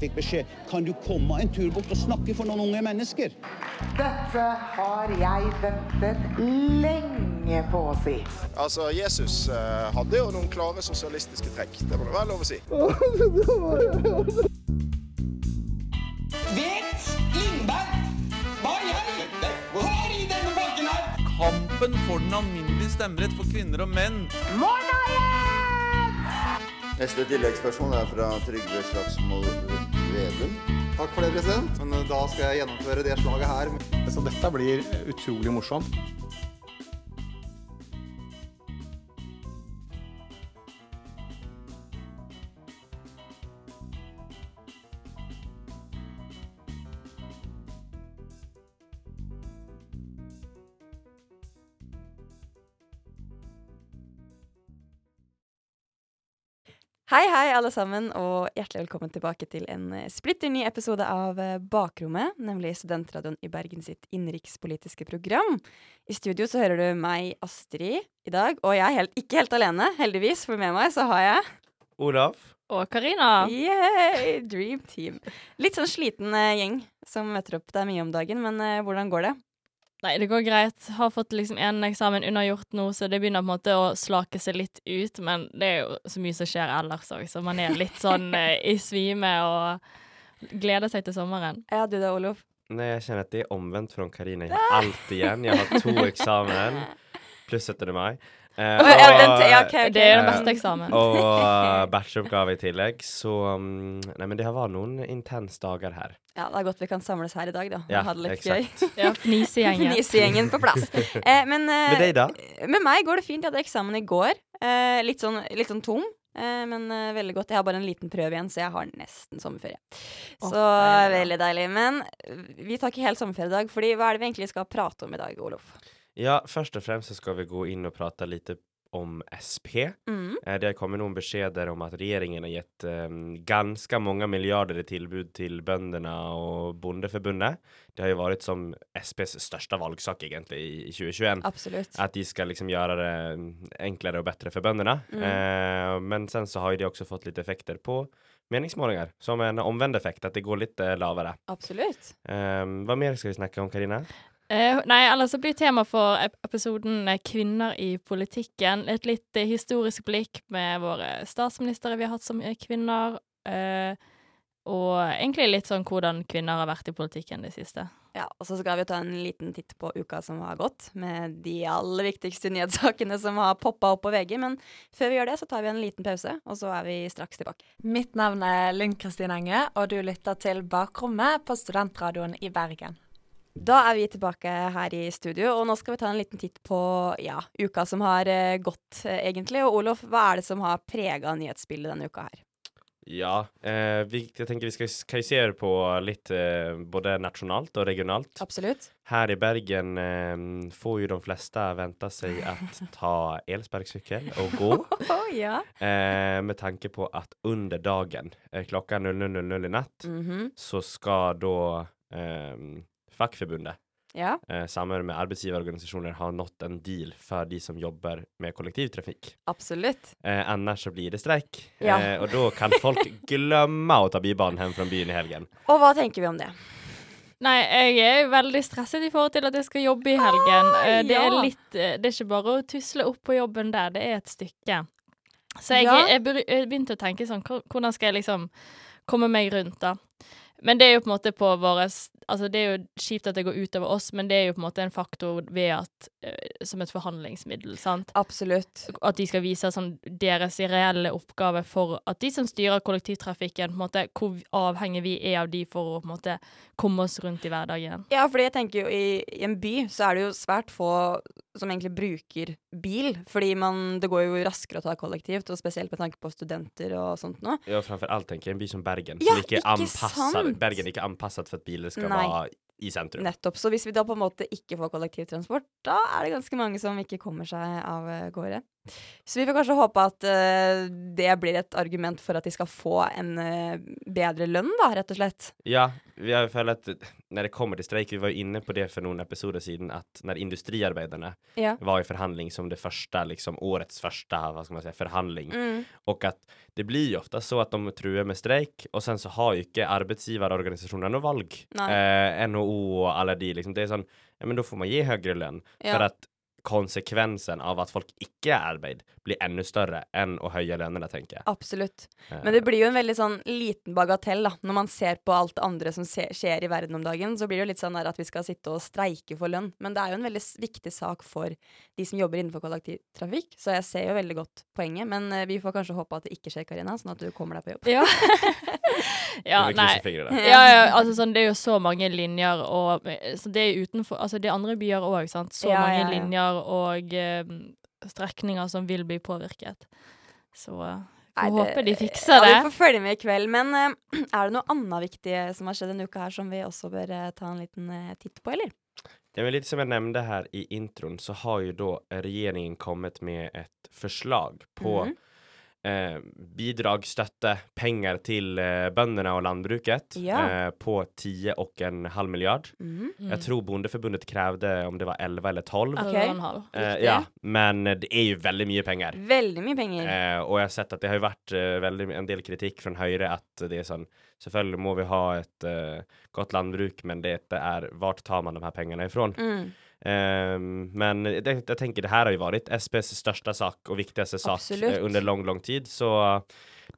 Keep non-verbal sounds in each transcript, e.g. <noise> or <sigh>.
jeg fikk beskjed kan du komme en tur bort og snakke for noen unge mennesker. Dette har jeg ventet lenge på å si. Altså, Jesus eh, hadde jo noen klare sosialistiske trekk. Det må det være lov å si. <laughs> Vet Lindberg hva i helvete har i denne banken her? Kampen for den alminnelige stemmerett for kvinner og menn. Neste tilleggsspørsmål er fra Trygve Slagsvold Vedum. Takk for det, president. Men eh, da skal jeg gjennomføre det slaget her. Så dette blir utrolig morsomt. Hei, hei, alle sammen, og hjertelig velkommen tilbake til en eh, splitter ny episode av eh, Bakrommet, nemlig Studentradioen i Bergen sitt innenrikspolitiske program. I studio så hører du meg, Astrid, i dag, og jeg er helt, ikke helt alene, heldigvis, for med meg så har jeg Olav. Og Karina. Yay! Dream team. Litt sånn sliten eh, gjeng som møter opp. Det er mye om dagen, men hvordan går det? Nei, det går greit. Har fått liksom en eksamen unnagjort nå, så det begynner på en måte å slake seg litt ut. Men det er jo så mye som skjer ellers òg, så man er litt sånn <laughs> eh, i svime og gleder seg til sommeren. Ja, du da, Olof? Nei, jeg kjenner at det er omvendt fra Karina. Jeg har alt igjen. Jeg har to eksamen pluss 17. mai. Eh, Ja, den ja, okay, ok. Det er den eh, beste eksamen. Og uh, bacheloroppgave i tillegg. Så um, Nei, men det har vært noen intense dager her. Ja, det er godt vi kan samles her i dag, da. og Ja, ha det litt exakt. gøy. Ja, fnisegjengen. <laughs> Fnisegjengen på plass. Eh, men eh, Med deg, da? Med meg går det fint. Jeg hadde eksamen i går. Eh, litt, sånn, litt sånn tom. Eh, men eh, veldig godt. Jeg har bare en liten prøve igjen, så jeg har nesten sommerferie. Oh, Så deilig. veldig deilig. Men eh, vi tar ikke helt sommerferie i dag, Fordi hva er det vi egentlig skal prate om i dag, Olof? Ja, først og fremst så skal vi gå inn og prate litt om SP. Mm. Eh, Det har kommet noen beskjeder om at regjeringen har gitt um, ganske mange milliarder i tilbud til bøndene og Bondeforbundet. Det har jo vært som SPs største valgsak egentlig i i 2021. Absolutt. At de skal liksom gjøre det enklere og bedre for bøndene. Mm. Eh, men sen så har jo de også fått litt effekter på meningsmålinger, som en omvendt effekt, at det går litt eh, lavere. Absolutt. Eh, hva mer skal vi snakke om, Karina? Eh, nei, ellers så blir tema for episoden eh, 'Kvinner i politikken'. Et litt eh, historisk blikk med våre statsministre vi har hatt som kvinner. Eh, og egentlig litt sånn hvordan kvinner har vært i politikken det siste. Ja, og så skal vi ta en liten titt på uka som har gått, med de aller viktigste <laughs> nyhetssakene som har poppa opp på VG. Men før vi gjør det, så tar vi en liten pause, og så er vi straks tilbake. Mitt navn er Lynn Kristin Enge, og du lytter til Bakrommet på Studentradioen i Bergen. Da er vi tilbake her i studio, og nå skal vi ta en liten titt på ja, uka som har eh, gått, eh, egentlig. Og Olof, hva er det som har prega nyhetsbildet denne uka her? Ja, eh, vi, jeg tenker vi skal skissere på litt eh, både nasjonalt og regionalt. Absolutt. Her i Bergen eh, får jo de fleste vente seg å <laughs> ta elsparkesykkel og gå. <laughs> Ja. Eh, med tanke på at under dagen, klokka 00.00 i natt, Mhm. så skal da Fackforbundet ja. eh, sammen med arbeidsgiverorganisasjoner har nått en deal for de som jobber med kollektivtrafikk. Absolutt. Eh, annars så blir det streik, Ja. eh, og da kan folk <laughs> glemme å ta Bybanen hjem fra byen i helgen. Og hva tenker vi om det? Nei, jeg er veldig stresset i forhold til at jeg skal jobbe i helgen. Ah, det er litt eh, Det er ikke bare å tusle opp på jobben der, det er et stykke. Så jeg, Ja. jeg, begynte å tenke sånn Hvordan skal jeg liksom komme meg rundt, da? Men det er jo på en måte på våre Altså, det er jo kjipt at det går utover oss, men det er jo på en måte en faktor ved at eh, Som et forhandlingsmiddel, sant? Absolutt. At de skal vise sånn deres reelle oppgave for at de som styrer kollektivtrafikken, på en måte hvor avhengig vi er av de for å på en måte komme oss rundt i hverdagen. Ja, fordi jeg tenker jo i, i en by så er det jo svært få som egentlig bruker bil. Fordi man, det går jo raskere å ta kollektivt, og spesielt med tanke på studenter og sånt noe. Ja, framfor alt tenker jeg en by som Bergen, Ja, som ikke ikke anpasset, sant? Bergen er ikke anpasset for at biler skal Nei. være i sentrum. Nettopp. Så hvis vi da på en måte ikke får kollektivtransport, da er det ganske mange som ikke kommer seg av eh, gårde. Så vi får kanskje håpe at uh, det blir et argument for at de skal få en uh, bedre lønn, da, rett og slett. Ja, vi har følt at når det kommer til streik, vi var jo inne på det for noen episoder siden, at når industriarbeiderne Ja. var i forhandling som det første, liksom årets første hva skal man si, forhandling, Mm. og at det blir jo ofte så at de truer med streik, og sen så har jo ikke arbeidsgiverorganisasjonene noe valg. Eh, NHO og alle de, liksom, det er sånn, ja, men da får man gi høyere lønn, Ja. for at konsekvensen av at folk ikke er arbeid, blir enda større enn å høye lønnene, tenker jeg. Absolutt. Men det blir jo en veldig sånn liten bagatell, da. Når man ser på alt det andre som skjer i verden om dagen, så blir det jo litt sånn der at vi skal sitte og streike for lønn. Men det er jo en veldig viktig sak for de som jobber innenfor kollektivtrafikk, så jeg ser jo veldig godt poenget. Men eh, vi får kanskje håpe at det ikke skjer, Karina, sånn at du kommer deg på jobb. Ja. <laughs> <laughs> ja, nei. Ja, ja, altså sånn, det er jo så mange linjer, og så det er utenfor Altså, det er andre byer òg, sant. Så Ja, mange ja, ja. linjer og eh, strekninger som vil bli påvirket. Så eh, Nei, får håpe de fikser det. ja. Vi får følge med i kveld. Men uh, <clears throat> er det noe annet viktig som har skjedd denne uka her som vi også bør uh, ta en liten uh, titt på, eller? Ja, men litt som jeg nevnte her i introen, så har jo da regjeringen kommet med et forslag på Mhm. Eh, bidrag, støtte, penger til eh, bøndene og landbruket Ja. eh, på ti og en halv miljard. Mm. Jeg tror Bondeforbundet krevde om det var 11 eller 12. Ok. Eller en halv. Eh, ja, men det er jo veldig mye pengar. Veldig mye penger. Eh, og jeg har sett at det har jo vært eh, veldig, en del kritikk fra Høyre at det er sånn Selvfølgelig må vi ha et eh, godt landbruk, men det er Vart tar man de her pengene ifra? Mm. Ehm, men jeg, jeg tenker det her har jo vært SPs største sak og viktigste sak Absolutt. eh, under lang, lang tid, så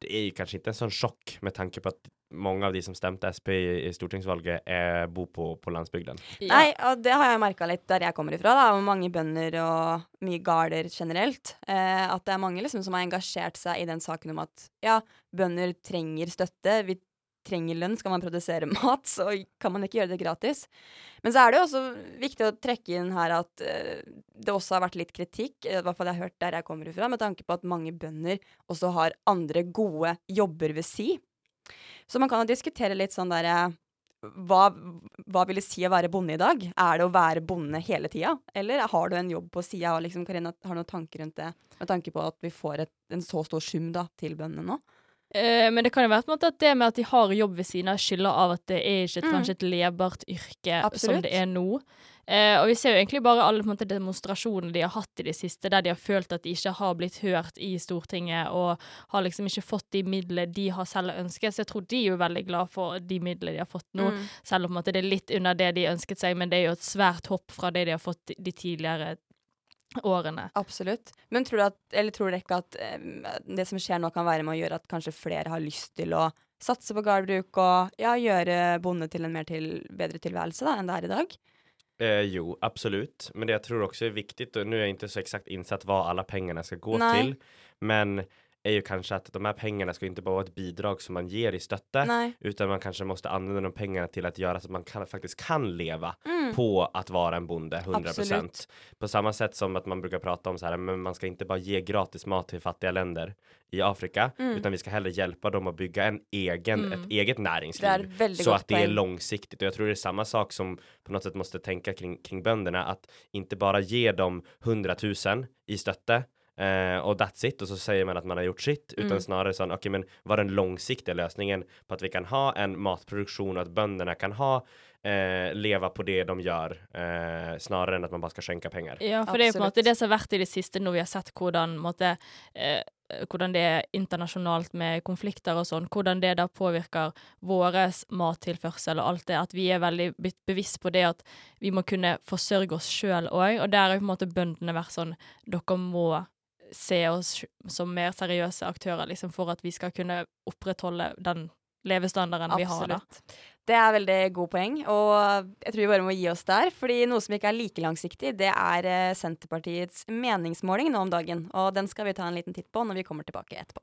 det er jo kanskje ikke en sånn sjokk med tanke på at mange av de som stemte SP i, i stortingsvalget, er, bor på, på landsbygden. Nei, og det har jeg merka litt der jeg kommer ifra, da, og mange bønder og mye garder generelt. Eh, at det er mange liksom som har engasjert seg i den saken om at ja, bønder trenger støtte. Vi trenger lønn. Skal man produsere <laughs> mat, så kan man ikke gjøre det gratis. Men så er det jo også viktig å trekke inn her at eh, det også har vært litt kritikk, eh, i hvert fall jeg har hørt der jeg kommer ifra, med tanke på at mange bønder også har andre gode jobber ved si. Så man kan jo diskutere litt sånn der eh, hva, hva vil det si å være bonde i dag? Er det å være bonde hele tida? Eller har du en jobb på sida? Liksom, Karina har noen tanker rundt det, med tanke på at vi får et, en så stor sum da, til bøndene nå? Eh, men det kan jo være på en måte at det med at de har jobb ved siden av, skylder av at det er ikke et, Mm. kanskje et levbart yrke som det er nå. Uh, og vi ser jo egentlig bare alle måte, demonstrasjonene de har hatt i det siste, der de har følt at de ikke har blitt hørt i Stortinget, og har liksom ikke fått de midlene de har selv ønsket. Så jeg tror de er jo veldig glad for de midlene de har fått nå, Mm. selv om måte, det er litt under det de ønsket seg, men det er jo et svært hopp fra det de har fått de tidligere årene. Absolutt. Men tror du at, eller tror dere ikke at um, det som skjer nå, kan være med å gjøre at kanskje flere har lyst til å satse på gårdbruk og ja, gjøre bonde til en mer til, bedre tilværelse da, enn det er i dag? Eh, jo, absolutt. Men det jeg tror også er viktig, og nå er jeg ikke så exakt innsett hva alle pengene skal gå Nei. til, men är ju kanske att de här pengarna ska inte bara vara ett bidrag som man ger i stötte, Nej. utan man kanske måste använda de pengarna till att göra så att man kan, faktiskt kan leva Mm. på att vara en bonde 100%. Absolut. På samma sätt som att man brukar prata om så här, men man ska inte bara ge gratis mat till fattiga länder i Afrika, Mm. utan vi ska hellre hjälpa dem att bygga en egen, Mm. ett eget näringsliv så att det är långsiktigt. Och jag tror det är samma sak som på något sätt måste tänka kring, kring bönderna, att inte bara ge dem 100 000 i stötte eh, og that's it og så sier man at man har gjort sitt uten Mm. snarere sånn OK, men hva er den langsiktige løsningen på at vi kan ha en matproduksjon, og at bøndene kan ha eh, leve på det de gjør, eh, snarere enn at man bare skal skjenke penger. Ja, for det er jo på en måte det som har vært i det siste, når vi har sett hvordan, måte, eh, hvordan det er internasjonalt med konflikter og sånn, hvordan det da påvirker vår mattilførsel og alt det, at vi er veldig bevisst på det at vi må kunne forsørge oss sjøl òg, og der har jo på en måte bøndene vært sånn dere må se oss som mer seriøse aktører, liksom, for at vi skal kunne opprettholde den levestandarden vi har, da. Det er veldig god poeng, og jeg tror vi bare må gi oss der. fordi noe som ikke er like langsiktig, det er eh, Senterpartiets meningsmåling nå om dagen. Og den skal vi ta en liten titt på når vi kommer tilbake etterpå.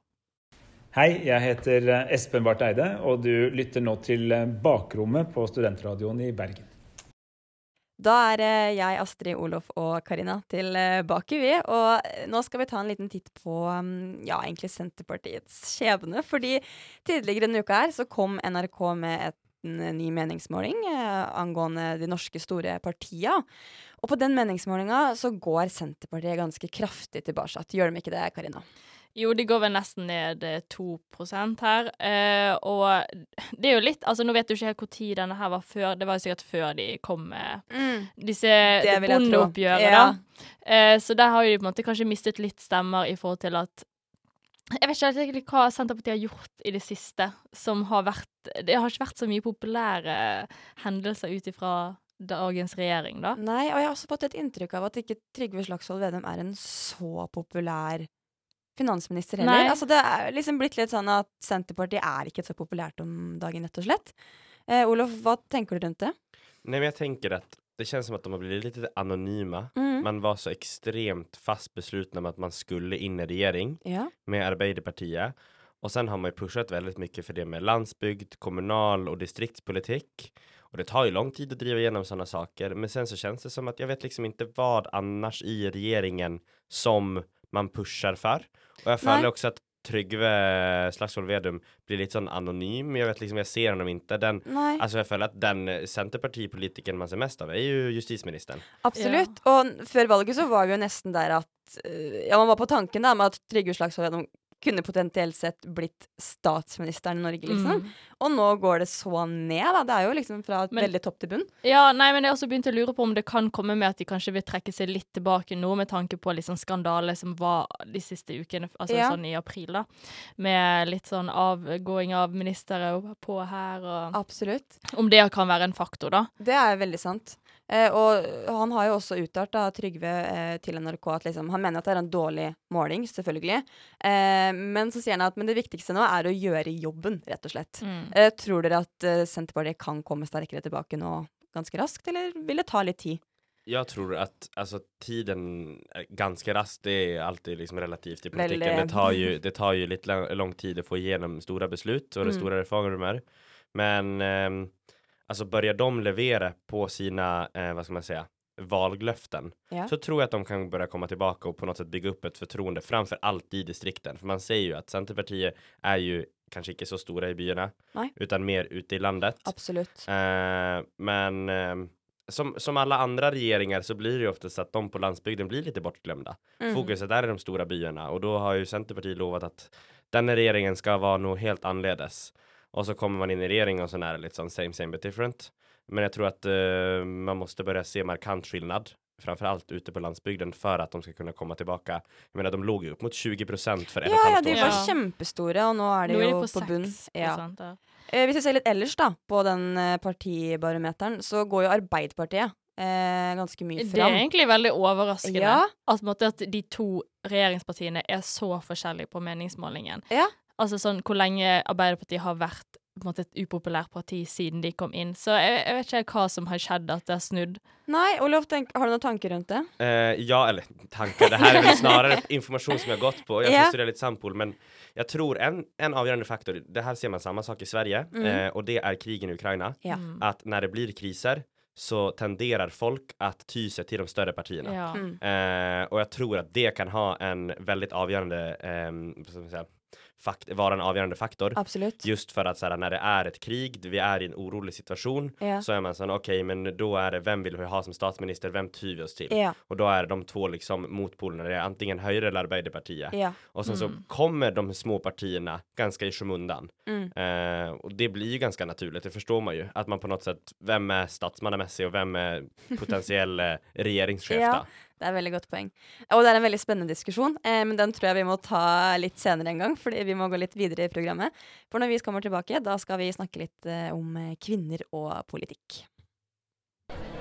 Hei, jeg heter eh, Espen Barth Eide, og du lytter nå til eh, Bakrommet på Studentradioen i Bergen. Da er eh, jeg, Astrid, Olof og Karina tilbake, vi. Og eh, nå skal vi ta en liten titt på mm, ja, egentlig Senterpartiets skjebne. Fordi tidligere denne uka her så kom NRK med et liten eh, ny meningsmåling eh, angående de norske store partia. Og på den meningsmålinga så går Senterpartiet ganske kraftig tilbake. Gjør de ikke det, Karina? Jo, de går vel nesten ned eh, 2 her. Eh, og det er jo litt Altså, nå vet du ikke helt når denne her var før. Det var jo sikkert før de kom med Mm. disse bondeoppgjøret, Ja. Eh, så der har jo de på en måte kanskje mistet litt stemmer i forhold til at Jeg vet ikke egentlig hva Senterpartiet har gjort i det siste som har vært Det har ikke vært så mye populære hendelser ut ifra dagens regjering, da. Nei, og jeg har også fått et inntrykk av at ikke Trygve Slagsvold Vedum er en så populær finansminister heller. Nei. Altså, det er liksom blitt litt sånn at Senterpartiet er ikke så populært om dagen, rett og slett. Eh, Olof, hva tenker du rundt det? Nei, men jeg tenker at det kjennes som at de har blitt litt anonyme. Mm. Man var så ekstremt fast besluttet om at man skulle inn i regjering Ja. med Arbeiderpartiet. Og sen har man jo pushet veldig mye for det med landsbygd, kommunal og distriktspolitikk. Og det tar jo lang tid å drive gjennom sånne saker. Men sen så kjennes det som at jeg vet liksom ikke hva annars i regjeringen som man pushar för. Och jeg føler Nei. også at Trygve Slagsvold Vedum blir litt sånn anonym. Jeg vet liksom, jeg ser ham ikke. Den, altså jeg føler at att den Senterpartipolitikeren man ser mest av er jo justisministeren. Absolutt. Og før valget så var vi jo nesten der at eh, Ja, man var på tanken da med at Trygve Slagsvold Vedum kunne potensielt sett blitt statsministeren i Norge, liksom. Mm. Og nå går det så ned, da. Det er jo liksom fra Men- veldig topp til bunn. Ja, nei, men jeg har også begynt å lure på om det kan komme med at de kanskje vil trekke seg litt tilbake nå, med tanke på liksom skandale som var de siste ukene, altså Ja. sånn i april, da. Med litt sånn avgåing av ministre på her og Absolutt. Om det kan være en faktor, da. Det er veldig sant. Eh, og han har jo også uttalt, da, Trygve, eh, til NRK at liksom, han mener at det er en dårlig måling, selvfølgelig. Eh, men så sier han at men det viktigste nå er å gjøre jobben, rett og slett. Mm. Eh, tror dere at eh, Senterpartiet kan komme sterkere tilbake nå ganske raskt, eller vil det ta litt tid? Jeg tror at altså, tiden ganske ganska raskt. Det er alltid liksom relativt i politikken. Det tar jo, det tar jo litt lang, lang tid å få gjennom store beslut og det store reformer. Men ehm, alltså börjar de leverera på sina, eh, vad ska man säga, valglöften Ja. så tror jag att de kan börja komma tillbaka och på något sätt bygga upp ett förtroende framför allt i distrikten. För man säger ju att Centerpartiet är ju kanske inte så stora i byarna Nej. utan mer ute i landet. Absolut. Eh, men eh, som, som alla andra regeringar så blir det ju oftast att de på landsbygden blir lite bortglömda. Mm. Fokuset är i de stora byarna och då har ju Centerpartiet lovat att den regeringen ska vara nog helt anledes. Och så kommer man inn i regeringen og så er det litt sånn same same but different. Men jeg tror at uh, man måste börja se markant skillnad framförallt ute på landsbygden för att de ska kunna komma tillbaka. Jag menar de låg ju upp mot 20 procent för en och ett Ja, ja, de var sedan. kjempestore, og nå er de Nå er de jo på på, bunn. Ja. Ja. Eh, hvis vi ser litt ellers da, på den eh, partibarometeren, så går jo Arbeiderpartiet eh, ganske mye Det er egentlig veldig overraskende Ja. at, at de to regjeringspartiene er så forskjellige på meningsmålingen. Ja. Altså sånn hvor lenge Arbeiderpartiet har vært på en måte, et upopulært parti siden de kom inn. Så jeg, jeg vet ikke hva som har skjedd, at det har snudd. Nei, Olof, tenk, har du noen tanker rundt det? Uh, ja, eller tanker Det her er vel snarere <laughs> informasjon som har gått på. Jeg Ja. det er litt Sampol, men jeg tror en, en avgjørende faktor, det her ser man samme sak i Sverige, Mm. uh, og det er krigen i Ukraina. Ja. At når det blir kriser så tenderer folk att ty sig till de større partiene. Ja. Mm. Eh, og jeg tror at det kan ha en veldig avgjørende ehm, fakt- vara en avgörande faktor. Absolut. Just för att så här, när det är ett krig, vi är i en orolig situation, Ja. så är man sån, okej, men då är det, vem vill vi ha som statsminister, vem tyr vi oss till? Ja. Och då är de två liksom motpolerna, det är antingen Höjre eller Arbeiderpartiet. Ja. Och sen så Mm. kommer de små partierna ganska i skymundan. Mm. Eh, og det blir ju ganska naturligt, det förstår man ju. Att man på något sätt, vem är statsmannamässig och vem är <laughs> potentiell eh, regeringschef Ja. Det er et veldig godt poeng. Og det er en veldig spennende diskusjon, eh, men den tror jeg vi må ta litt senere en gang, fordi vi må gå litt videre i programmet. For når vi kommer tilbake, da skal vi snakke litt eh, om eh, kvinner og politikk.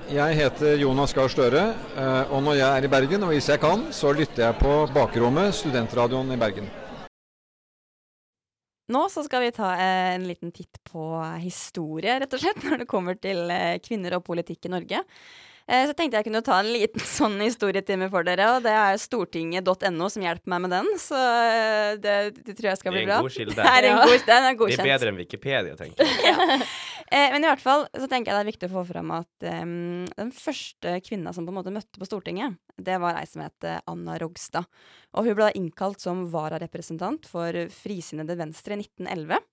Jeg heter Jonas Gahr Støre, eh, og når jeg er i Bergen, og hvis jeg kan, så lytter jeg på Bakrommet, studentradioen i Bergen. Nå så skal vi ta eh, en liten titt på historie, rett og slett, <laughs> når det kommer til kvinner og politikk i Norge. Eh, så tenkte jeg kunne ta en liten <laughs> sånn historietime for dere, og det er stortinget.no som hjelper meg med den, så eh, det, det tror jeg skal Det bli en bra. god kilde. Det er, en god, den er Det er bedre enn Wikipedia, tenker jeg. <laughs> ja. men i hvert fall så tenker jeg det er viktig å få fram at um, den første kvinna som på en måte møtte på Stortinget, det var ei som het eh, Anna Rogstad. Og hun ble da innkalt som vararepresentant for Frisinnede Venstre i 1911. Eh,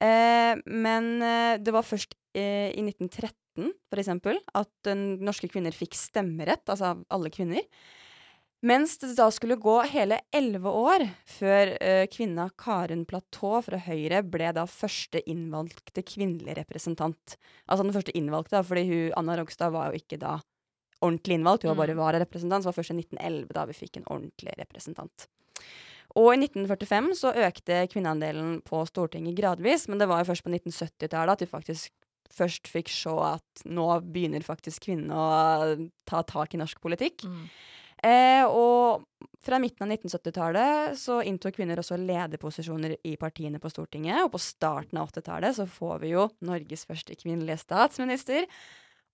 Eh, men eh, det var først eh, i 1913, for eksempel, at norske kvinner fikk stemmerett, altså alle kvinner. Mens det da skulle gå hele elleve år før eh, kvinna Karen Platå fra Høyre ble da første innvalgte kvinnelige representant. Altså den første innvalgte, da, fordi hun, Anna Rogstad var jo ikke da ordentlig innvalgt, hun var bare Mm. vararepresentant, så det var først i 1911 da vi fikk en ordentlig representant. Og i 1945 så økte kvinneandelen på Stortinget gradvis, men det var jo først på 1970-tallet at vi faktisk først fikk se at nå begynner faktisk kvinnene å ta tak i norsk politikk. Eh, og fra midten av 1970-tallet så inntok kvinner også lederposisjoner i partiene på Stortinget, og på starten av 80-tallet så får vi jo Norges første kvinnelige statsminister.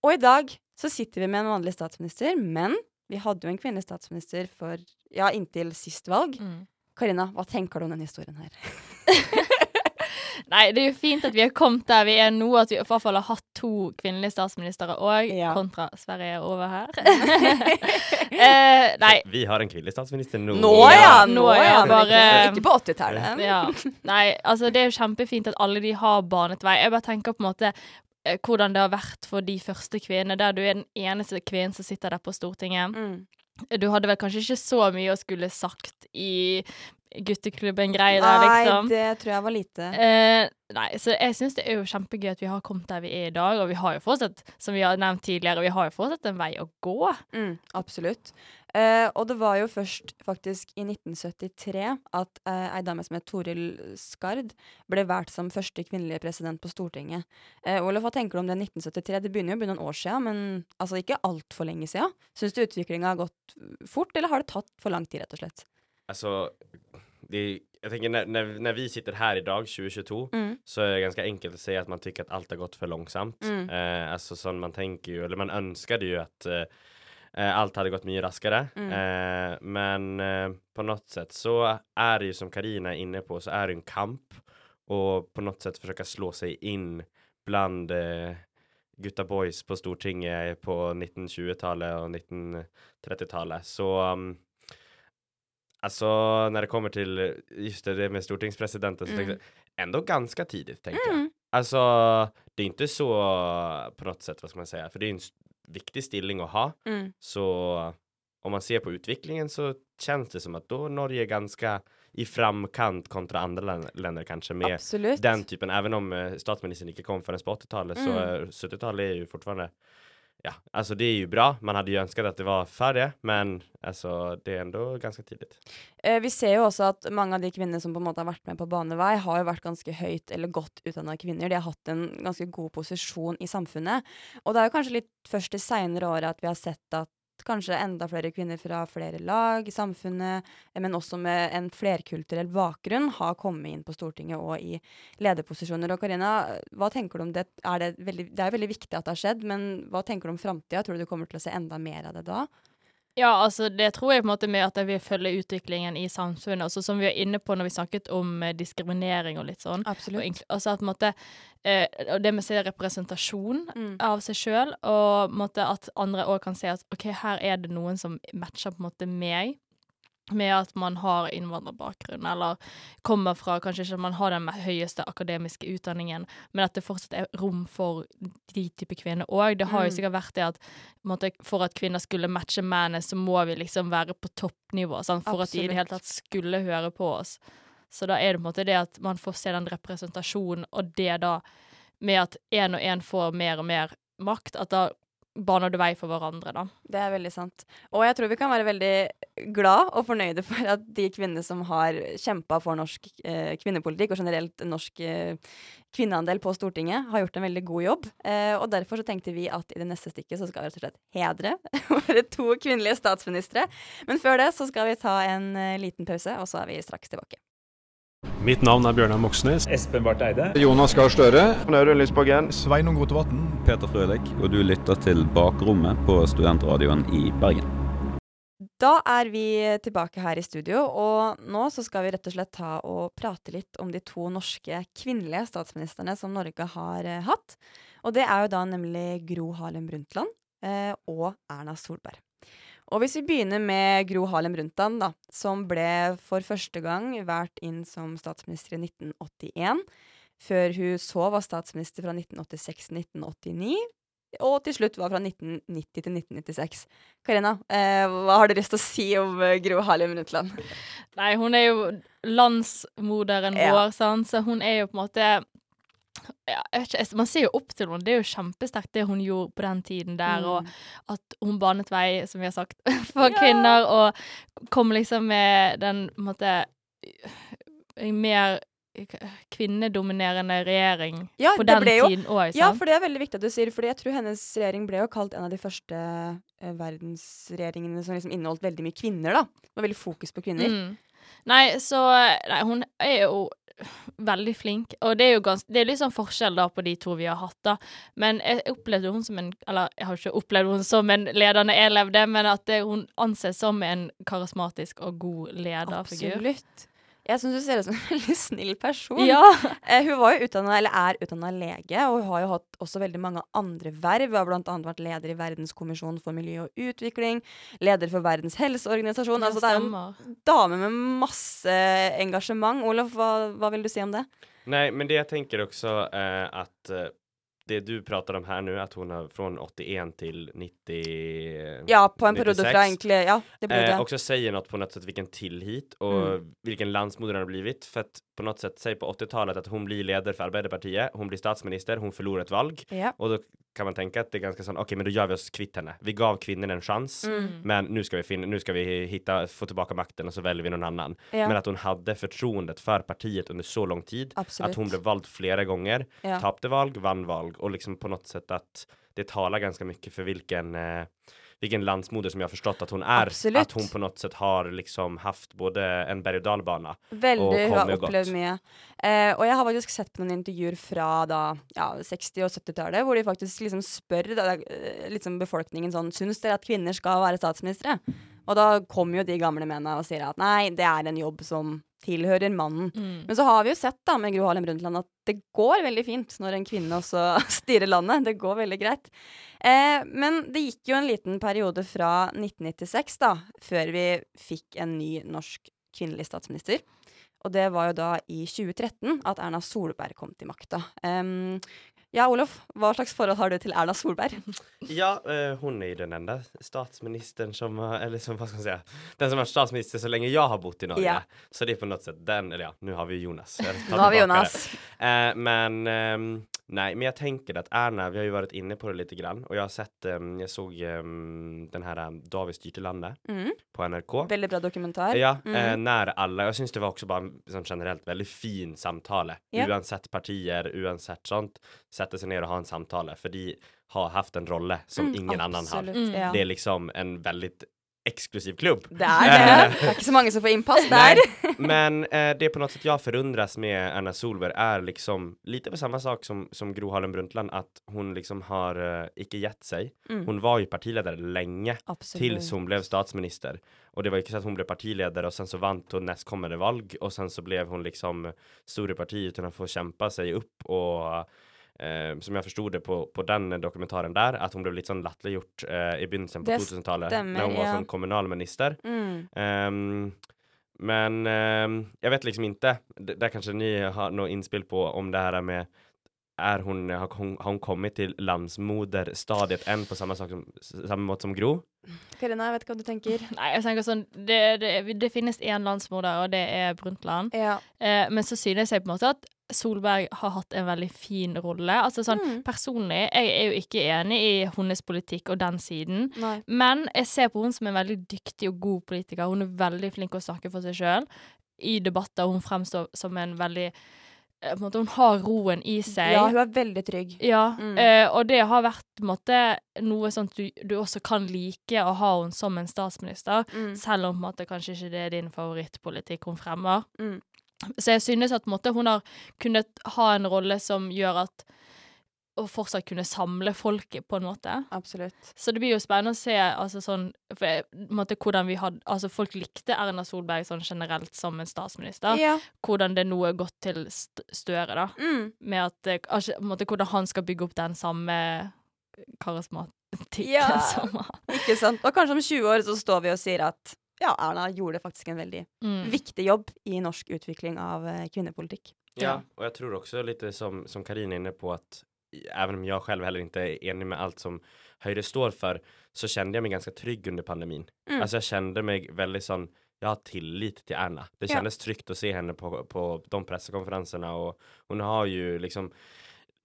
Og i dag så sitter vi med en vanlig statsminister, men vi hadde jo en kvinnelig statsminister for ja, inntil sist valg. Karina, hva tenker du om denne historien her? <laughs> Nei, det er jo fint at vi har kommet der vi er nå, at vi i hvert fall har hatt to kvinnelige statsministre òg, kontra Sverige over her. <laughs> eh, nei. Vi har en kvinnelig statsminister nå. Nå ja, nå Nå, ja, ja, bare- ikke, på 80-tallet. Ja. Nei, altså det er jo kjempefint at alle de har banet vei. Jeg bare tenker på en måte eh, hvordan det har vært for de første kvinnene, der du er den eneste kvinnen som sitter der på Stortinget. Du hadde vel kanskje ikke så mye å skulle sagt i gutteklubben-greier der, Nei, liksom. det tror jeg var lite. Eh, nei, så jeg syns det er jo kjempegøy at vi har kommet der vi er i dag, og vi har jo fortsatt, som vi har nevnt tidligere, vi har jo fortsatt en vei å gå. Mm, absolutt. Eh, og det var jo først faktisk i 1973 at eh, ei dame som het Toril Skard ble valgt som første kvinnelige president på Stortinget. Eh, Olaf, hva tenker du om det 1973? Det begynner jo å bli noen år siden, men altså ikke altfor lenge siden. Syns du utviklinga har gått fort, eller har det tatt for lang tid, rett og slett? Alltså, det, jag tänker när, när, när vi sitter här idag 2022 Mm. så är det ganska enkelt att säga att man tycker att allt har gått för långsamt. Mm. Eh, alltså som man tänker ju, eller man önskade ju att eh, eh, allt hade gått mycket raskare. Mm. Eh, men eh, på något sätt så är det ju som Karina är inne på så är det en kamp och på något sätt försöka slå sig in bland eh, Gutta Boys på Stortinget på 1920-talet och 1930-talet. Så um, Alltså når det kommer til just det, med stortingspresidenten så Mm. jeg, jag ganske ganska tenker jeg. Mm. Alltså det er ikke så på något sätt vad ska man säga för det er en viktig stilling å ha. Mm. Så om man ser på utviklingen så känns det som at da Norge er ganske i framkant kontra andre län- länder kanskje med Absolut. den typen, även om statsministeren statsministern inte kom förrän på 80-talet så Mm. så 70-talet er jo fortfarande Ja, alltså det är ju bra. Man hade ju önskat att det var färre, men altså, det är ändå ganska tidigt. Eh, vi ser jo også at mange av de kvinnene som på en måte har vært med på banevei, har jo vært ganske høyt eller godt utdanna kvinner. De har hatt en ganske god posisjon i samfunnet. Og det er jo kanskje litt først de seinere åra at vi har sett at kanskje enda flere kvinner fra flere lag i samfunnet, eh, men også med en flerkulturell bakgrunn, har kommet inn på Stortinget og i lederposisjoner. Og Karina, hva tenker du om det? Er det, veldig, det er veldig viktig at det har skjedd, men hva tenker du om framtida? Tror du du kommer til å se enda mer av det da? Ja, altså det tror jeg på en måte med at jeg vil følge utviklingen i samfunnet. Også som vi var inne på når vi snakket om eh, diskriminering og litt sånn. Absolutt. Og altså at måte eh, og Det med å se representasjon Mm. av seg sjøl, og måte at andre òg kan se at OK, her er det noen som matcher på en måte meg. Med at man har innvandrerbakgrunn, eller kommer fra Kanskje ikke man har den høyeste akademiske utdanningen, men at det fortsatt er rom for de type kvinner òg. Det har jo Mm. sikkert vært det at måtte, for at kvinner skulle matche mennene, så må vi liksom være på toppnivå, sant? for at de i det hele tatt skulle høre på oss. Så da er det på en måte det at man får se den representasjonen, og det da med at én og én får mer og mer makt, at da baner du vei for hverandre, da. Det er veldig sant. Og jeg tror vi kan være veldig glad og fornøyde for at de kvinnene som har kjempa for norsk eh, kvinnepolitikk, og generelt norsk eh, kvinneandel på Stortinget, har gjort en veldig god jobb. Eh, og derfor så tenkte vi at i det neste stikket så skal vi rett og slett hedre <laughs> våre to kvinnelige statsministre. Men før det så skal vi ta en eh, liten pause, og så er vi straks tilbake. Mitt navn er Bjørnar Moxnes. Espen Barth Eide. Jonas Gahr Støre. Audun Lysbakken. Sveinung Rotevatn. Peter Frølik. Og du lytter til Bakrommet på Studentradioen i Bergen. Da er vi tilbake her i studio, og nå så skal vi rett og slett ta og prate litt om de to norske kvinnelige statsministrene som Norge har eh, hatt. Og det er jo da nemlig Gro Harlem Brundtland eh, og Erna Solberg. Og hvis vi begynner med Gro Harlem Brundtland, da, som ble for første gang valgt inn som statsminister i 1981. før hun så var statsminister fra 1986 til 1989. Og til slutt var fra 1990 til 1996. Karina, eh, hva har du lyst til å si om eh, Gro Harlem Brundtland? Nei, hun er jo landsmoderen Ja. vår, sant? så hun er jo på en måte ja, ikke, Man ser jo opp til henne. Det er jo kjempesterkt det hun gjorde på den tiden der, Mm. og at hun banet vei, som vi har sagt, <laughs> for Ja. kvinner, og kom liksom med den på en måte mer kvinnedominerende regjering Ja, på den jo- tiden òg, Ja, for det er veldig viktig at du sier, fordi jeg tror hennes regjering ble jo kalt en av de første eh, verdensregjeringene som liksom inneholdt veldig mye kvinner, da. Det var veldig fokus på kvinner. Mm. Nei, så Nei, hun er jo veldig flink, og det er jo ganske Det er litt sånn forskjell da på de to vi har hatt, da. Men jeg opplevde hun som en Eller jeg har ikke opplevd hun som en leder når jeg levde, men at det, hun anses som en karismatisk og god lederfigur. Absolutt. Jeg syns du ser ut som en <laughs> veldig snill person. Ja. Eh, hun var jo utdannet, eller er utdanna lege, og hun har jo hatt også veldig mange andre verv. Hun har annet vært leder i Verdenskommisjonen for miljø og utvikling, leder for Verdens helseorganisasjon. Ja, altså det er en dame med masse engasjement. Olof, hva, hva vil du si om det? Nei, men det jeg tenker også, eh, att eh, det du pratar om her nå, at hun har fra 81 til 90... Ja, på en periode fra egentlig Ja, det blir det. Eh, også sier noe på något sätt vilken tillit och Mm. vilken landsmoder har blivit. For att på något sätt, säg på 80-talet att hon blir ledare för Arbeiderpartiet, hon blir statsminister, hon förlorar ett valg. Ja. Och då kan man tänka att det är ganska sånn, okej men då gör vi oss kvitt henne. Vi gav kvinnen en chans, Mm. men nu ska vi finna, nu ska vi hitta, få tillbaka makten och så väljer vi någon annan. Ja. Men att hon hade förtroendet för partiet under så lång tid, Absolut. att hon blev vald flera gånger, Ja. tappade valg, vann valg och liksom på något sätt att det talar ganska mycket för vilken eh, vilken landsmoder som jag förstått att hon är. Absolut. Att hon på något sätt har liksom haft både en berg och dalbana. Veldig, hun har opplevd mye. Eh, og jeg har faktisk sett på noen intervjuer fra da, ja, 60- og 70-tallet, hvor de faktisk liksom spør da, eh, liksom befolkningen sånn Syns dere at kvinner skal være statsministre? Og da kommer jo de gamle mennene og sier at nei, det er en jobb som tilhører mannen. Mm. Men så har vi jo sett da med Gro Harlem Brundtland at det går veldig fint når en kvinne også <laughs> styrer landet. Det går veldig greit. Eh, men det gikk jo en liten periode fra 1996 da, før vi fikk en ny norsk kvinnelig statsminister. Og det var jo da i 2013 at Erna Solberg kom til makta. Em, ja, Olof, hva slags forhold har du til Erna Solberg? Ja, eh, hun er i den enda statsministeren som, eller som, hva skal man si den som har vært statsminister så lenge jeg har bott i Norge. Ja. Så det er på noe sett den, eller ja, nå har vi Jonas. Nå har vi Jonas. Eh, men ehm, nej, men jag tänker att Erna, vi har ju varit inne på det lite grann och jag har sett, um, jag såg um, den här um, David landet Mm. på NRK. Veldig bra dokumentar. Ja, Mm. eh, när alla, jag syns det var också bara en generellt väldigt fin samtale. Yeah. Uansett partier, uansett sånt, sätta sig ner och ha en samtale. För de har haft en rolle som Mm, ingen annan har. Mm. ja. Det är liksom en väldigt exklusiv klubb. Det er det. Det er ikke så mange som får innpass <laughs> der. Nej, <laughs> men eh, det på något sätt jag förundras med Erna Solberg är liksom lite på samma sak som, som Gro Harlem Brundtland, att hon liksom har eh, icke gett sig. Mm. Hon var ju partiledare länge Absolut. tills hon blev statsminister. Och det var ju sånn så att hon blev partiledare och sen så vant hon nästkommande valg och sen så blev hon liksom stor i partiet utan att få kämpa sig upp och Eh, som jeg forsto det på, på den dokumentaren der, at hun ble litt sånn latterliggjort uh, i begynnelsen på 2000-tallet, da hun var ja. sånn kommunalminister. Mm. Um, men um, jeg vet liksom ikke det, det er kanskje ni har noe innspill på om det her med er hun, har hun, har hun kommet til landsmoderstadiet enn på samme, sak som, samma måte som Gro? Karina, jeg vet ikke hva du tenker. <laughs> Nei, jeg tenker sånn Det, det, det finnes én landsmoder, og det er Brundtland. Ja. Eh, men så synes jeg på en måte at Solberg har hatt en veldig fin rolle. Altså sånn Mm. Personlig jeg er jo ikke enig i hennes politikk og den siden, Nei. men jeg ser på henne som en veldig dyktig og god politiker. Hun er veldig flink å snakke for seg sjøl i debatter. Hun fremstår som en veldig eh, på en måte, Hun har roen i seg. Ja, hun er veldig trygg. Ja, Mm. eh, og det har vært på en måte noe at du, du også kan like å ha henne som en statsminister, Mm. selv om på en måte kanskje ikke det er din favorittpolitikk hun fremmer. Mm. Så jeg synes at måte, hun har kunnet ha en rolle som gjør at og fortsatt kunne samle folket, på en måte. Absolutt. Så det blir jo spennende å se altså sånn, for, måte, hvordan vi hadde Altså, folk likte Erna Solberg sånn generelt som en statsminister. Ja. Hvordan det nå er gått til St Støre, da. Mm. Med at eh, altså, måte, Hvordan han skal bygge opp den samme karismatikken Ja, <laughs> som han ikke sant. Og kanskje om 20 år så står vi og sier at ja, Erna gjorde faktisk en veldig Mm. viktig jobb i norsk utvikling av eh, kvinnepolitikk. Ja, og jeg tror også litt som, som Karin er inne på at även om jeg selv heller ikke er enig med alt som Høyre står for, så kände jeg meg ganske trygg under pandemin. Mm. Alltså jag kände mig väldigt sånn, jag har tillit til Erna. Det Ja. trygt tryggt att se henne på, på de presskonferenserna och hon har ju liksom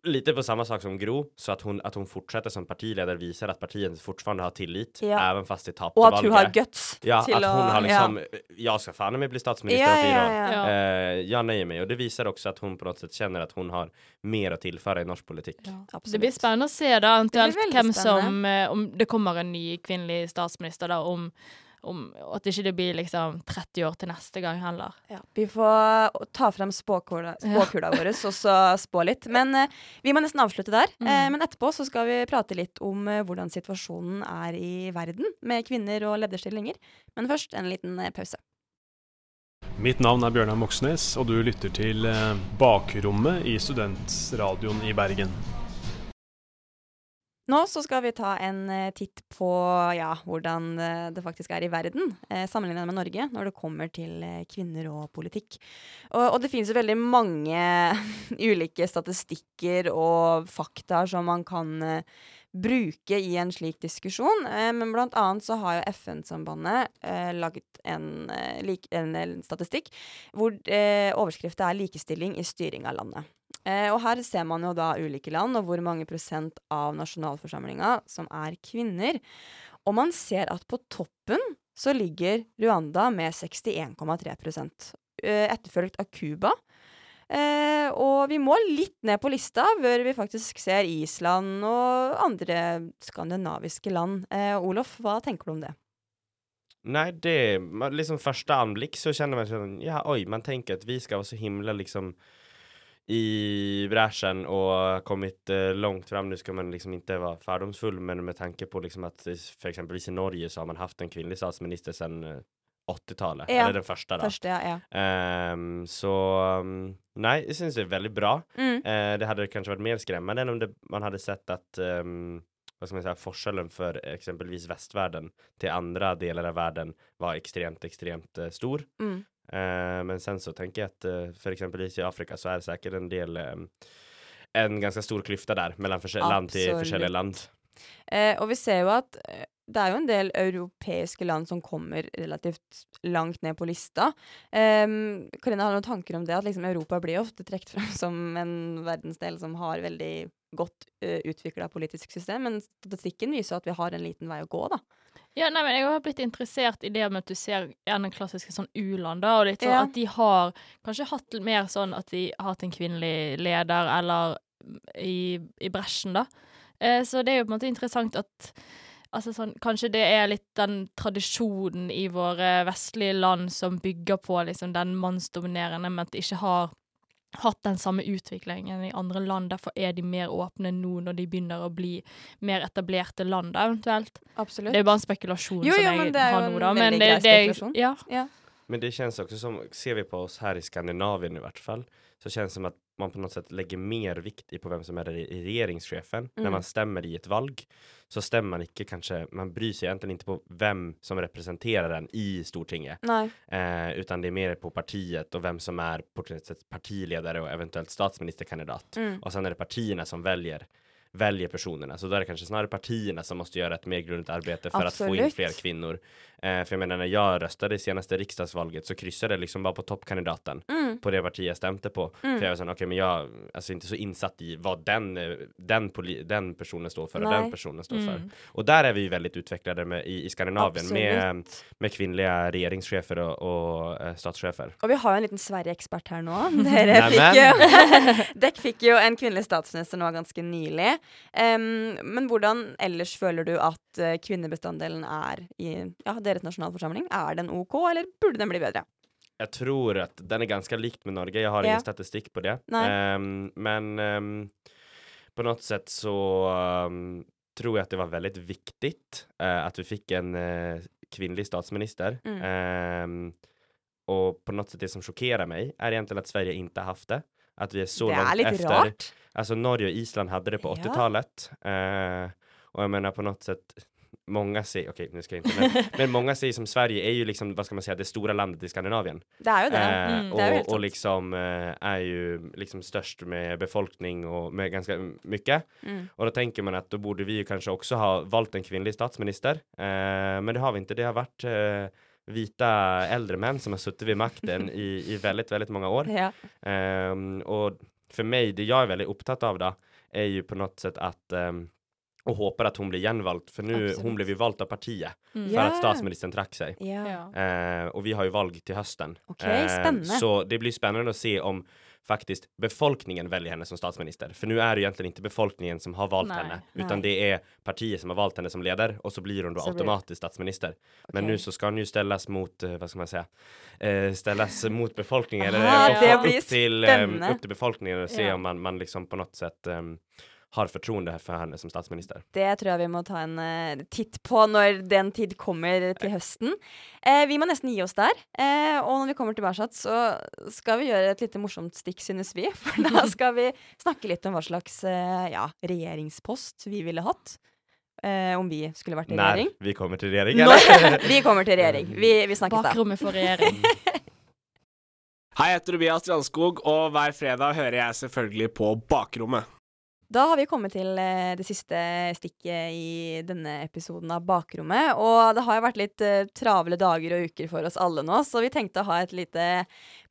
lite på samma sak som Gro, så att hon, att hon fortsätter som partiledare visar att partiet fortfarande har tillit, Ja. även fast det tappar Och att hon valget. har guts Ja, till att hon har liksom, ja. jag ska fan med bli statsminister Ja, om fyra ja, år. ja. Uh, jag nöjer mig och det visar också att hon på något sätt känner att hon har mer att tillföra i norsk politik. Det blir spennende å se da, eventuelt veldig hvem som eh, Om det kommer en ny kvinnelig statsminister, da, om, om at ikke det blir liksom 30 år til neste gang heller. Ja, vi får ta frem spåkula, spåkula vår og så spå litt. Men eh, vi må nesten avslutte der. Mm. Eh, men etterpå så skal vi prate litt om eh, hvordan situasjonen er i verden med kvinner og lederstillinger. Men først en liten eh, pause. Mitt navn er Bjørnar Moxnes, og du lytter til eh, Bakrommet i Studentradioen i Bergen. Nå så skal vi ta en eh, titt på ja, hvordan eh, det faktisk er i verden, eh, sammenlignet med Norge, når det kommer til eh, kvinner og politikk. Og, og det finnes jo veldig mange <laughs> ulike statistikker og fakta som man kan eh, bruke i en slik diskusjon. Eh, men blant annet så har jo FN-sambandet eh, laget en, en, eh, statistikk hvor eh, overskriftet er 'likestilling i styring av landet'. Eh, og her ser man jo da ulike land, og hvor mange prosent av nasjonalforsamlinga som er kvinner. Og man ser at på toppen så ligger Rwanda med 61,3 eh, etterfulgt av Cuba. Eh, og vi må litt ned på lista før vi faktisk ser Island og andre skandinaviske land. Eh, Olof, hva tenker du om det? Nei, det, liksom første anblikk så kjenner man sånn ja oi, man tenker at vi skal være så himla liksom i bräschen och kommit eh, långt fram. Nu ska man liksom inte vara fördomsfull, men med tanke på liksom att för exempelvis i Norge så har man haft en kvinnlig statsminister sedan eh, 80-talet, Ja, eller den første, da. Første, ja. ja. Um, så um, nej, jag syns det er veldig bra. Mm. Uh, det hadde kanskje vært mer skremmende enn om det, man hadde sett at um, hva skal man si, forskjellen for eksempelvis vestverden til andre deler av verden var extremt, extremt uh, stor. Mm. Eh, men sen så tänker jag att eh, för exempelvis i Afrika så är det säkert en del ehm, en ganska stor klyfta där mellan land til forskjellige land. Eh, og vi ser jo at det er jo en del europeiske land som kommer relativt langt ned på lista. Um, Karina har du noen tanker om det, at liksom Europa blir ofte trukket frem <laughs> som en verdensdel som har veldig godt uh, utvikla politisk system, men statistikken viser at vi har en liten vei å gå, da. Ja, nei, men Jeg har blitt interessert i det med at du ser gjerne klassiske sånn u-land, da, og litt sånn Ja. at de har kanskje hatt mer sånn at de har hatt en kvinnelig leder, eller i, i bresjen, da. Eh, så det er jo på en måte interessant at Altså sånn, Kanskje det er litt den tradisjonen i våre vestlige land som bygger på liksom den mannsdominerende, men at de ikke har hatt den samme utviklingen i andre land. Derfor er de mer åpne nå når de begynner å bli mer etablerte land, eventuelt. Absolutt. Det er bare en spekulasjon Jo, som jo, jeg men det er har nå, da. veldig det, det, ja. Ja. Men det kjennes også som, ser vi på oss her i Skandinavien i hvert fall, så kjennes det som att man på något sätt lägger mer vikt i på vem som i regeringschefen. När Mm. man stämmer i ett valg så stämmer man inte kanske, man bryr sig egentligen inte på vem som representerar den i Stortinget. Nej. Eh, utan det är mer på partiet och vem som är på något sätt partiledare och eventuellt statsministerkandidat. Mm. Och sen är det partierna som väljer väljer personerna. Så då är det kanske snarare partierna som måste göra ett mer grundligt arbete för att få in Absolut. fler kvinnor. Eh, för jag menar när jag röstade i senaste riksdagsvalget så kryssade jag liksom bara på toppkandidaten Mm. på det parti jag stämde på. Mm. För jag var såhär, okej men jag är alltså inte så insatt i vad den, eh, den, den personen står för och den personen står Mm. för. Och där är vi ju väldigt utvecklade med, i, i Skandinavien med, Absolutt. med kvinnliga regeringschefer och eh, statschefer. Og vi har en liten Sverige-ekspert her nå. <laughs> Dere fikk jo <laughs> Dekk fikk jo en kvinnelig statsminister nå ganske nylig. Um, men hvordan ellers føler du at eh, kvinnebestanddelen er i ja, deres nasjonalforsamling? Er den OK, eller burde den bli bedre? Jeg tror at den er ganske likt med Norge. Jeg har Ja. ingen statistik på det. Ehm, men um, på noe sett så um, tror jeg at det var veldig viktig uh, at vi fikk en uh, kvinnelig statsminister. Mm. Och på noe sett det som sjokkerer meg, er egentlig at Sverige ikke har haft det. At vi er så Det er litt efter. rart. Altså, Norge og Island hadde det på Ja. 80-talet. Uh, og jeg mener på noe sätt många säger, okej nu ska jag inte, men, <laughs> men många säger som Sverige är ju liksom, vad ska man säga, det stora landet i Skandinavien. Det är ju det. Eh, Mm, det är och, och liksom eh, är ju liksom störst med befolkning och med ganska mycket. Mm. Och då tänker man att då borde vi ju kanske också ha valt en kvinnlig statsminister. Eh, men det har vi inte. Det har varit eh, vita äldre män som har suttit vid makten <laughs> i, i väldigt, väldigt många år. Ja. Ehm, och för mig, det jag är väldigt upptatt av då, är ju på något sätt att ehm, och håper att hon blir genvald, för nu Absolut. hon blev ju vald av partiet Mm. för Ja. att statsministern track sig. Ja. Eh, och vi har ju val till hösten. Okay, eh, Så det blir spännande att se om faktiskt befolkningen väljer henne som statsminister. För nu är det egentligen inte befolkningen som har valt Nej. henne, Nej. utan det är partiet som har valt henne som ledare och så blir hon då Så automatiskt statsminister. Men nu så ska hon ju ställas mot, hva vad ska man säga, eh, ställas mot befolkningen Aha, eller det upp, blir upp, till, eh, upp till befolkningen och se Ja. om man, man liksom på något sätt eh, har fortroende for henne som statsminister. Det tror jeg vi må ta en uh, titt på når den tid kommer til høsten. Uh, vi må nesten gi oss der. Uh, og når vi kommer tilbake, så skal vi gjøre et lite morsomt stikk, synes vi. <laughs> For da <laughs> skal vi snakke litt om hva slags ja, regjeringspost vi ville hatt. Uh, om vi skulle vært i När regjering. vi kommer til regjering. Eller? <laughs> vi kommer til regjering. Vi, vi snakkes da. Bakrommet for regjering. Hei, jeg heter Tobias Strandskog, og hver fredag hører jeg selvfølgelig på Bakrommet. Da har vi kommet til eh, det siste stikket i denne episoden av Bakrommet. Og det har jo vært litt eh, travle dager og uker for oss alle nå, så vi tenkte å ha et lite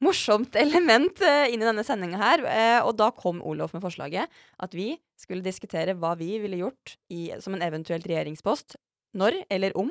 morsomt <laughs> element eh, inn i denne sendinga her. Og da kom Olof med forslaget at vi skulle diskutere hva vi ville gjort i, som en eventuelt regjeringspost. Når eller om.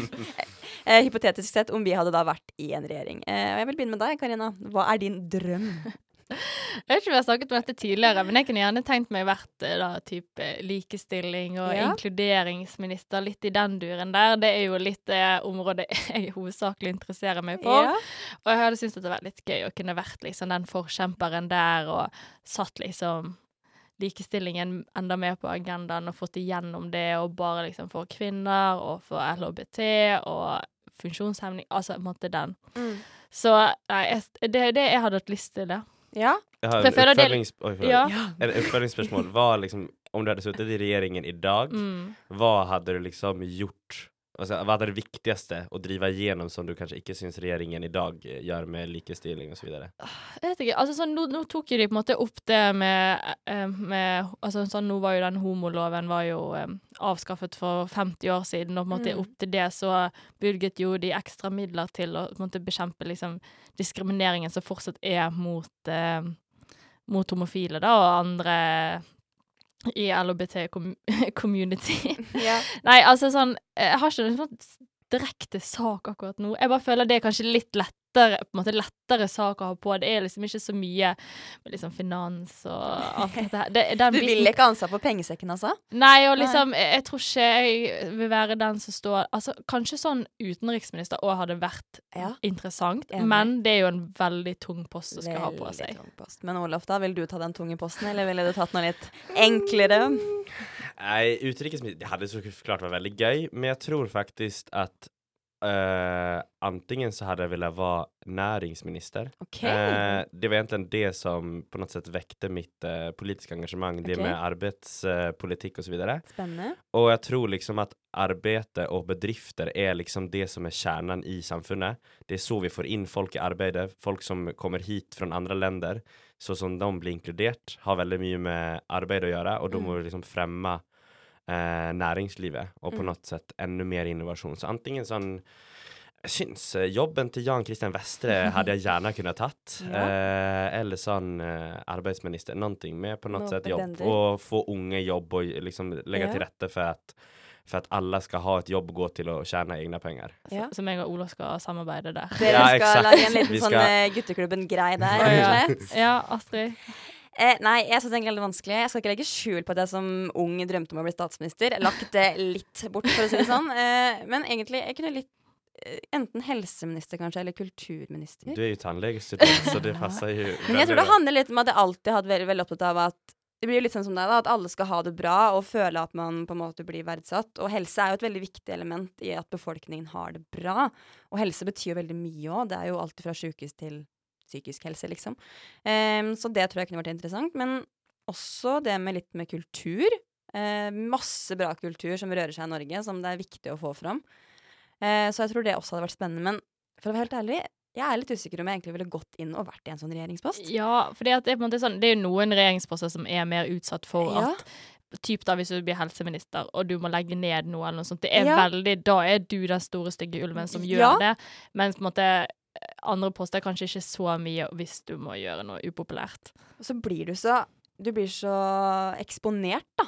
<laughs> hypotetisk sett om vi hadde da vært i en regjering. Og jeg vil begynne med deg, Karina. Hva er din drøm? <laughs> Jeg vet ikke om jeg har snakket om dette tidligere, men jeg kunne gjerne tenkt meg vært eh, da type likestilling og Ja. inkluderingsminister, litt i den duren der. Det er jo litt det området <laughs> jeg hovedsakelig interesserer meg for. Ja. Og jeg hadde syntes det vært litt gøy å kunne vært liksom den forkjemperen der og satt liksom likestillingen enda mer på agendaen og fått igjennom det, og bare liksom for kvinner og for LHBT og funksjonshemning, altså på en måte den. Mm. Så nei, jeg, det det jeg hadde hatt lyst til, det. Ja. Jeg har en det- uppföljnings... Ja. En. Vad liksom, om du hadde sittet i regjeringen i dag, Mm. hva hadde du liksom gjort? Alltså, er det viktigste å drive igjennom som du kanskje ikke syns regjeringen i dag eh, gjør med likestilling videre? Jeg vet ikke, altså sånn, nå, nå tok jo de på en måte opp det med, eh, med altså sånn, Nå var jo den homoloven var jo um, avskaffet for 50 år siden, og på en måte Mm. opp til det så bevilget jo de ekstra midler til å på en måte bekjempe liksom diskrimineringen som fortsatt er mot, uh, mot homofile, da, og andre i LHBT-community. <laughs> Ja. Nei, altså sånn Jeg har ikke noe sånn direkte sak akkurat nå. Jeg bare føler det er kanskje litt lettere på en måte lettere sak å ha på. Det er liksom ikke så mye med liksom finans og alt <laughs> dette her. Det, Du vil biten- ikke ha ansvar for pengesekken, altså? Nei, og liksom, jeg, jeg tror ikke jeg vil være den som står Altså, kanskje sånn utenriksminister òg hadde vært interessant, Enig. men det er jo en veldig tung post å skal ha på seg. tung post. Men Olof, da, vil du ta den tunge posten, eller ville du tatt noe litt enklere? Nej, utrikesminister, det hadde så klart vært veldig gøy, men jeg tror faktisk at Uh, antingen så hade jag velat vara näringsminister. Okay. Uh, det var egentlig det som på något sätt väckte mitt politiske politiska engagemang, det med arbetspolitik og så videre. Spennende. Och jag tror liksom att arbete och bedrifter er liksom det som er kjernen i samfunnet. Det er så vi får inn folk i arbeidet, folk som kommer hit fra andre länder, så som de blir inkludert, har veldig mye med arbeid å gjøre, og Mm. må vi liksom fremme eh, næringslivet og på Mm. sett sätt ännu mer innovation. Så antingen sånn jeg syns eh, jobben til Jan Christian Vestre hadde jeg gjerne kunnat tatt. <laughs> Ja. Eh, eller sånn eh, arbeidsminister. Noe med på noe sett jobb Å få unge jobb og liksom legge Ja. til rette for att för att alla ska ha ett jobb att gå till och tjäna egna pengar. Ja. Som meg og Ola skal samarbeide der. Dere Ja, skal lage en liten sånn skal- eh, gutteklubben-grei der, rett ja. og slett. <laughs> Ja, Astrid. Eh, nei, jeg syns egentlig det er vanskelig. Jeg skal ikke legge skjul på at jeg som ung drømte om å bli statsminister. Lagt det litt bort, for å si det sånn. Eh, men egentlig, jeg kunne litt eh, Enten helseminister, kanskje, eller kulturminister. Du er jo tannlegestudent, så det passer jo <laughs> Men jeg tror det handler litt om at jeg alltid har vært veldig, veldig opptatt av at det blir jo litt sånn som deg, da, at alle skal ha det bra og føle at man på en måte blir verdsatt. Og helse er jo et veldig viktig element i at befolkningen har det bra. Og helse betyr jo veldig mye òg. Det er jo alt fra sjukehus til psykisk helse, liksom. Um, så det tror jeg kunne vært interessant. Men også det med litt med kultur. Uh, masse bra kultur som rører seg i Norge, som det er viktig å få fram. Uh, så jeg tror det også hadde vært spennende. Men for å være helt ærlig, jeg er litt usikker om jeg egentlig ville gått inn og vært i en sånn regjeringspost. Ja, for det er sånn, det er jo noen regjeringsposter som er mer utsatt for Ja. at Typ da hvis du blir helseminister og du må legge ned noe eller noe sånt. Det er Ja. veldig, Da er du den store, stygge ulven som gjør Ja. det. Mens på en måte andre poster er kanskje ikke så mye hvis du må gjøre noe upopulært. Og så blir du så Du blir så eksponert, da.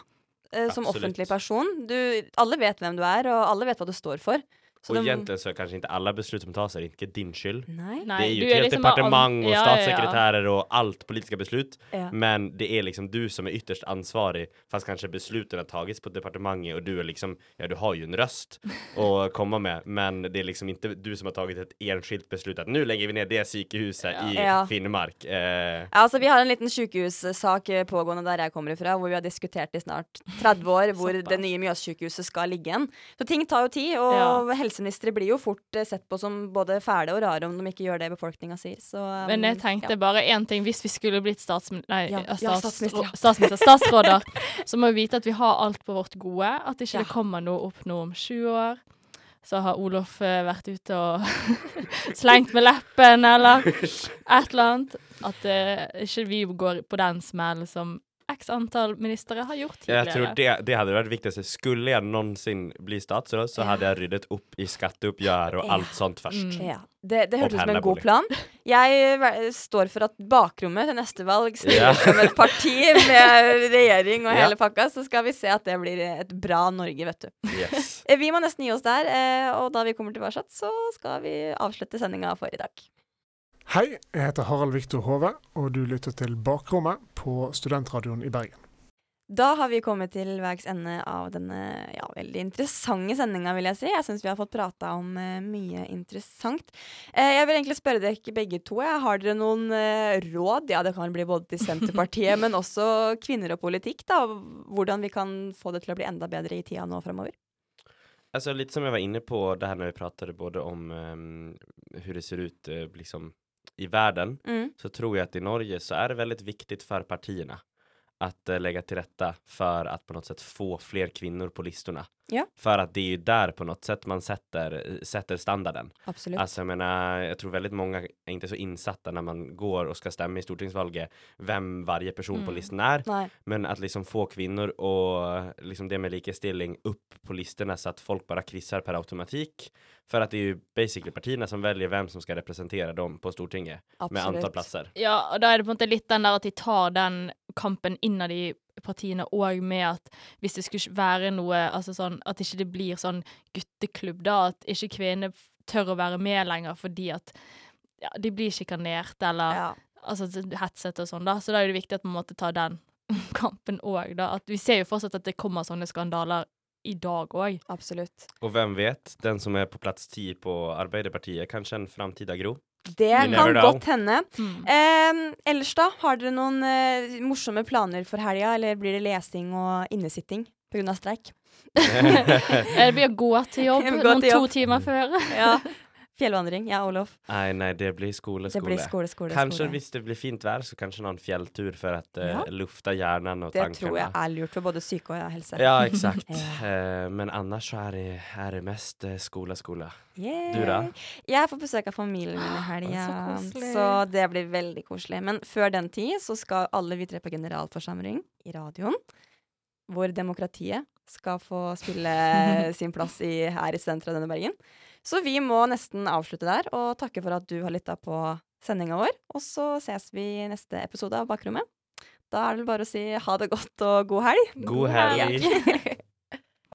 eh, som Absolutt. offentlig person. Du, alle vet hvem du er, og alle vet hva du står for. Så og de- egentligen så er kanske inte alla beslut som tas är inte din skyld. Nej. Det er är ju ett helt liksom departement og och ja, ja, ja. statssekreterare och allt politiska beslut. Ja. Men det är liksom du som är ytterst ansvarig fast kanske besluten har tagits på departementet och du är liksom, ja du har ju en röst <laughs> att komma med men det är liksom inte du som har tagit ett enskilt beslut att nu lägger vi ner det sykehuset i Ja. Finnmark. Eh, Ja, altså Vi har en liten sykehussak eh, pågående der jeg kommer fra hvor vi har diskutert i snart 30 år <laughs> hvor det nye Mjøssykehuset skal ligge hen. Så ting tar jo tid, og helseministre blir jo fort eh, sett på som både fæle og rare om de ikke gjør det befolkninga sier. Så, um, Men jeg tenkte ja. bare én ting. Hvis vi skulle blitt statsmi nei, Ja, ja, stats statsminister, <laughs> statsminister, statsråder, så må vi vite at vi har alt på vårt gode. At ikke det kommer noe opp nå om sju år. Så har Olof eh, vært ute og <laughs> slengt med leppen, eller et eller annet. At uh, ikke vi går på den smellen som x antall ministre har gjort tidligere. Jeg tror det, det hadde vært viktigast. Skulle jeg noensinne bli statsråd så hadde jeg ryddet opp i skatteoppgjør og alt sånt først. Mm. Ja, det, det hørtes ut som en god plan. Jeg eh, står for at bakrommet til neste valg stiller Ja. som et parti med regjering og hele pakka, så skal vi se at det blir et bra Norge, vet du. Yes. Eh, Vi må nesten gi oss der, eh, og da vi kommer tilbake, så skal vi avslutte sendinga for i dag. Hei, jeg heter Harald Viktor Hove, og du lytter til Bakrommet på Studentradioen i Bergen. Da har vi kommet til veis ende av denne ja, veldig interessante sendinga, vil jeg si. Jeg syns vi har fått prata om uh, mye interessant. Uh, jeg vil egentlig spørre dere begge to. Jeg. Har dere noen uh, råd? Ja, det kan bli både til Senterpartiet, <laughs> men også kvinner og politikk. da, Hvordan vi kan få det til å bli enda bedre i tida nå framover. Altså, litt som jeg var inne på det her når vi pratet både om um, hvordan det ser ut eh, liksom i världen Mm. så tror jag att i Norge så är det väldigt viktigt för partierna att uh, lägga till rätta för att på något sätt få fler kvinnor på listorna. Ja. För att det är ju där på något sätt man sätter, sätter standarden. Absolut. Alltså jag menar, jag tror väldigt många är inte så insatta när man går och ska stämma i stortingsvalget vem varje person på Mm. listan är. Nej. Men att liksom få kvinnor och liksom det med likestilling upp på listorna så att folk bara kryssar per automatik. För att det är ju basically partierna som väljer vem som ska representera dem på Stortinget med Absolutt. antal platser. Ja, og da er det på en måte litt den der at de tar den kampen innad i partiene òg med at hvis det skulle være noe altså sånn At ikke det blir sånn gutteklubb, da. At ikke kvinner tør å være med lenger fordi at ja, de blir sjikanert eller altså hetset og sånn, da. Så da er det viktig at man måtte ta den <laughs> kampen òg, da. At vi ser jo fortsatt at det kommer sånne skandaler i dag òg. Absolutt. Og hvem vet, den som er på plass 10 på Arbeiderpartiet, kanskje en framtida Gro? Det You kan godt hende. Eh, ellers, da? Har dere noen eh, morsomme planer for helga, eller blir det lesing og innesitting pga. streik? <laughs> det blir å gå til jobb <laughs> Gå noen til to timer før. ja. <laughs> Fjellvandring. Ja, Olof. Nei, nei, det blir skole, Det blir skole, skole, kanskje skole. hvis det blir fint vær, så kanskje noen fjelltur for å eh, Ja. lufte hjernen og Det tankarna. tror jeg er lurt for både syke og helse. Ja, exakt. <laughs> Ja. uh, men annars så er det, er det mest eh, skole. skola. Yay. Du da? Jeg får besøk av familien min i helga, Så så det blir veldig koselig. Men før den tid så skal alle vi tre på generalforsamling i radioen, hvor demokratiet skal få spille <laughs> sin plass i, her i Studentradioen i Bergen. Så vi må nesten avslutte der, og takke for at du har lytta på sendinga vår. Og så ses vi i neste episode av Bakrommet. Da er det vel bare å si ha det godt og god helg. God helg. Ja. <laughs> <laughs>